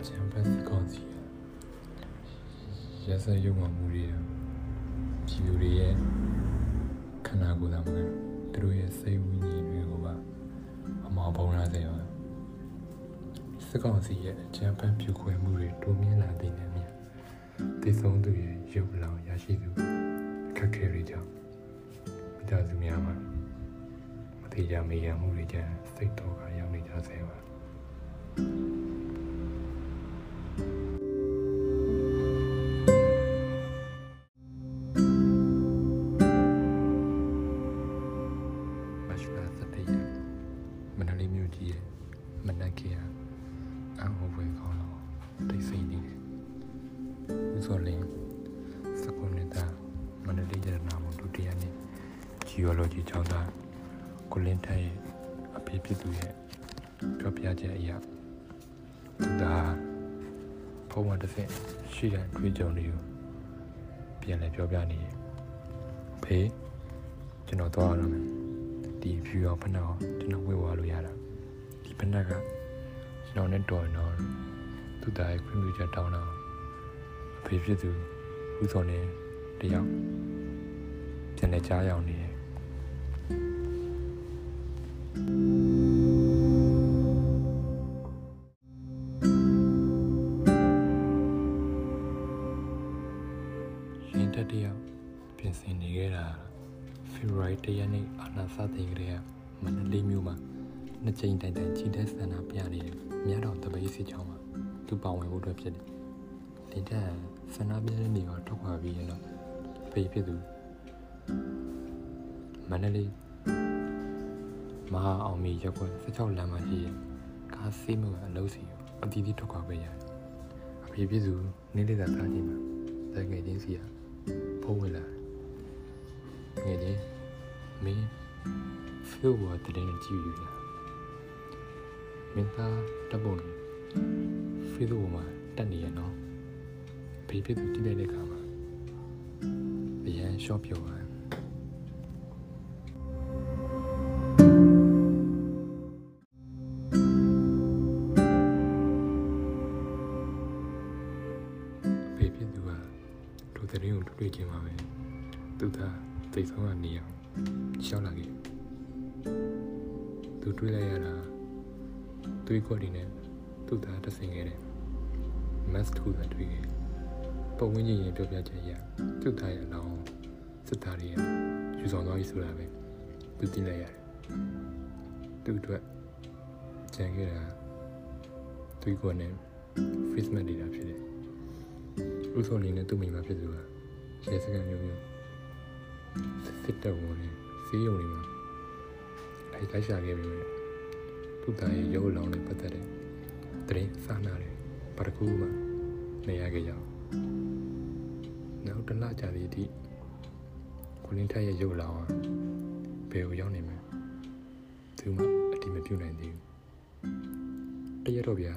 အချမ်းဖက်စကောင်းစီရစရုံမှမှုတွေဖြူတွေရဲ့ခန္ဓာကိုယ်သာမကသူတို့ရဲ့စိတ်ဝိညာဉ်တွေကိုပါအမောင်ပုံရစေပါစကောင်းစီရဲ့အချမ်းဖက်ဖြူခွဲမှုတွေတိုးမြင့်လာတဲ့နေမြတည်ဆုံးသူရဲ့ရုပ်လောင်ရရှိသူအခက်ခဲတွေကြောင့်မိသားစုများမှာမတိကြမေးရမှုတွေကြောင့်စိတ်တော်ကရောက်နေကြစေပါ မနက်ခေယအံဟောဝဲကောင်းတော့တိတ်ဆိတ်နေတယ်ဦးစောလင်းစကုနေတာမနလေးရတနာမဒုတိယနှစ် geology ကျောင်းသားကိုလင်းထက်ရဲ့အဖေဖြစ်သူရဲ့ပြောပြချက်အရာသူကဖုံးဝတစ်ဆင့်ရှိတဲ့တွေ့ကြုံတွေကိုပြန်လည်ပြောပြနေတယ်ဖေးကျွန်တော်သွားရတော့မယ်ဒီဖြူရောဖက်နောက်ကျွန်တော်ဝေဝါလို့ရတာဒီ ဖက်နောက်ကကျွန်တော်နဲ့တော်ရင်တော့သူသားရဲ့ခွင့်ပြုချက်တောင်းတော့အဖေဖြစ်သူဦးစောနေတယောက်ပြန်လည်ကြားရောက်နေတယ်ရင်တက်တယောက်ပြင်ဆင်နေခဲ့တာဖေဖော်ဝါရီ၁ရက်နေ့အာနာစတင်ကြတဲ့မန္တလေးမြို့မှာ နှစ်ကြိမ်တိုင်တိုင်ချီတက်ဆန္ဒပြနေတယ်မြတ်တော်တပိတ်စီချောင်းမှာသူပါဝင်ဖို့အတွက်ဖြစ်တယ်လင်တက်ဆန္ဒပြတဲ့နေရာထွက်ခွာပြီးရင်တော့ဖေးဖြစ်သူမန္တလေးမဟာအောင်မီရက်ကွက်16လမ်းမှာရှိတဲ့ကားစီးမှုအလုံးစီကိုအတီးတီးထွက်ခွာပေးရတယ်အဖေဖြစ်သူနေ့လေးသာသားချင်းမှာတကယ်ချင်းစီကဖုံးဝင်လာတယ်ငယ်ချင်းမင်းဖီလ်ဝါတတဲ့နဲ့ကြည့်ယူလာ မင်းသားတပ်ပုံဖီလ်ဝါမှာတက်နေရနော်ဖေဖြစ်သူတိလိုက်တဲ့ခါမှာအရန်ရှော့ပြောသွားဖေဖြစ်သူကဒုသရင်ကိုတွေ့ချင်းပါပဲသူသားသိဆုံးကနေအောင်ရှောက်လာခဲ့သူတွေ့လိုက်ရတာ သွေးခွက်တွေနဲ့သူ့သားတဆင်ခဲ့တယ် mass ထူတာတွေ့ခဲ့ပုံဝင်းကြီးရင်ပြောပြချက်ရသူ့သားရဲ့အလောင်းစစ်သားတွေယူဆောင်သွားပြီဆိုတာပဲသူသိလိုက်ရတယ်သူ့အတွက်ကြံခဲ့တာသွေးခွက်နဲ့ face mask တွေတာဖြစ်တယ်ဥဆောင်လေးနဲ့သူ့မိန်းမဖြစ်သူကရဲစခန်းမျိုးမျိုးစစ်တပ်ဝင်နေစီးရုံတွေမှာအဲလိုက်ရှာခဲ့ပြီ သူ့သားရဲ့ရုပ်လောင်နဲ့ပတ်သက်တဲ့တရင်စားနာတယ်ဘာတစ်ခုမှမရခဲ့ကြဘူးနောက်တစ်လကြာသည့်အထိကိုလင်းထက်ရဲ့ရုပ်လောင်ဟာဘယ်ကိုရောက်နေမလဲသူမှအတိမပြုတ်နိုင်သေးဘူးတရက်တော့ဗျာ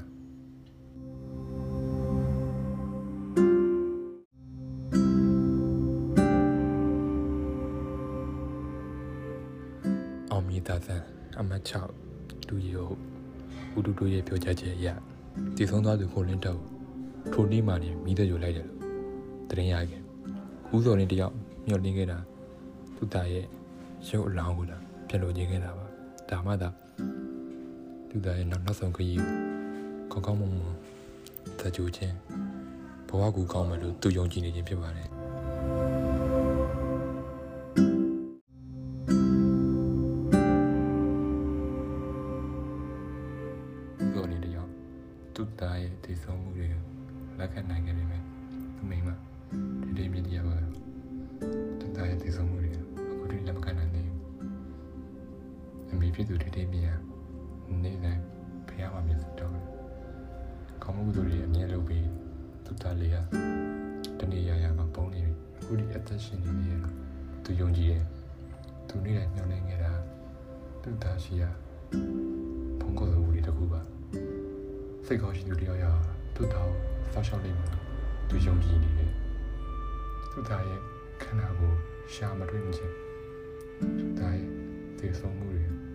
အောင်မြေသာသံအမတ်6 ဒူရီဟုတ်ဦးတူတူရဲ့ပြောကြားချက်အရတည်ဆုံးသွားသူကိုလင်းတော့ထိုနေ့မှနေမိသက်ယူလိုက်တယ်လို့တရင်ရခဲ့ဦးစော်နေတယောက်မျှော်လင့်ခဲ့တာသူသားရဲ့ရုပ်အလောင်းကိုလာပြန်လို့ခြင်းခဲ့တာပါဒါမှသာသူသားရဲ့နောက်နောက်ဆုံးခရီးကိုကောင်းကောင်းမွန်မွန်သကြိုခြင်းဘဝကူကောင်းမယ်လို့သူယုံကြည်နေခြင်းဖြစ်ပါတယ် တနေ့ရရမှာပုံနေပြီအခုဒီအသက်ရှင်နေနေရသူယုံကြည်တယ်သူနေ့တိုင်းညှောင်းနေခဲ့တာသူသားရှိရဘုံကိုယ်စုံမှုတွေတခုပါစိတ်ကောင်းရှိသူတယောက်ရသူ့တောင်စောက်ရှောက်လိမ့်မယ်သူယုံကြည်နေတယ်သူ့သားရဲ့ခန္ဓာကိုယ်ရှာမတွေ့မချင်းသူ့သားရဲ့သေဆုံးမှုတွေ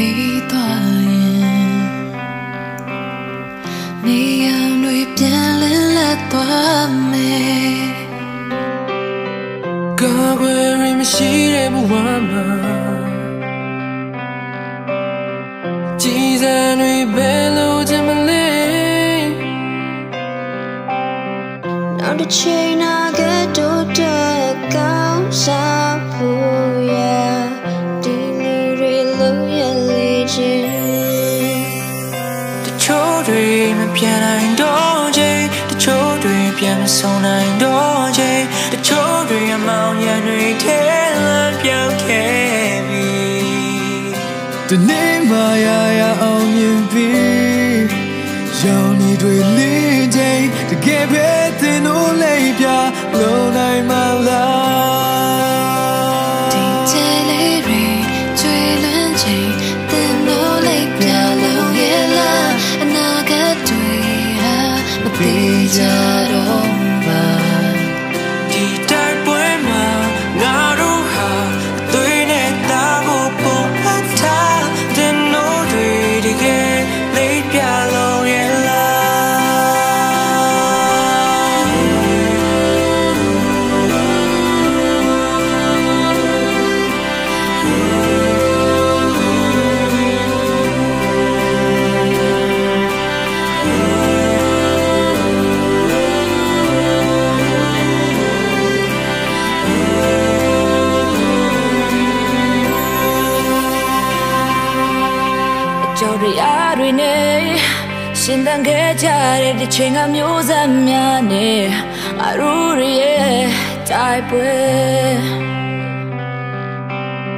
ပြီးသွားရင်နေရန်တွေပြန်လည်လက်သွားမယ်ကာကွယ်ရမရှိတဲ့ဘဝမှာကြည်စံတွေဘယ်လိုချင်မလဲနောက်တစ်ချိန်နာကတို့တဲ့ကောင်းစားဖို့ ပြန်မဆုံးနိုင်တော့ချိန်တချို့တွေအမောင်ရံတွေထဲလမ်းပြောင်းခဲ့ပြီဒီနေ့မှရရအောင်မြင်ပြီရောင်နေတွေလင်းချိန်တကယ်ပဲတင်လို့လေးပြလုံနိုင်မလားဒီချေလေးတွေကျွေးလွန်းချိန်တင်လို့လေးပြလုံရဲ့လားအနာဂတ်တွေဟာမသေးကြ ကြော်ရအားတွေနဲ့ရှင်သန်ခဲ့ကြတဲ့ဒီချိန်ကမျိုးဆက်များနဲ့အရူရဲ့တိုက်ပွဲ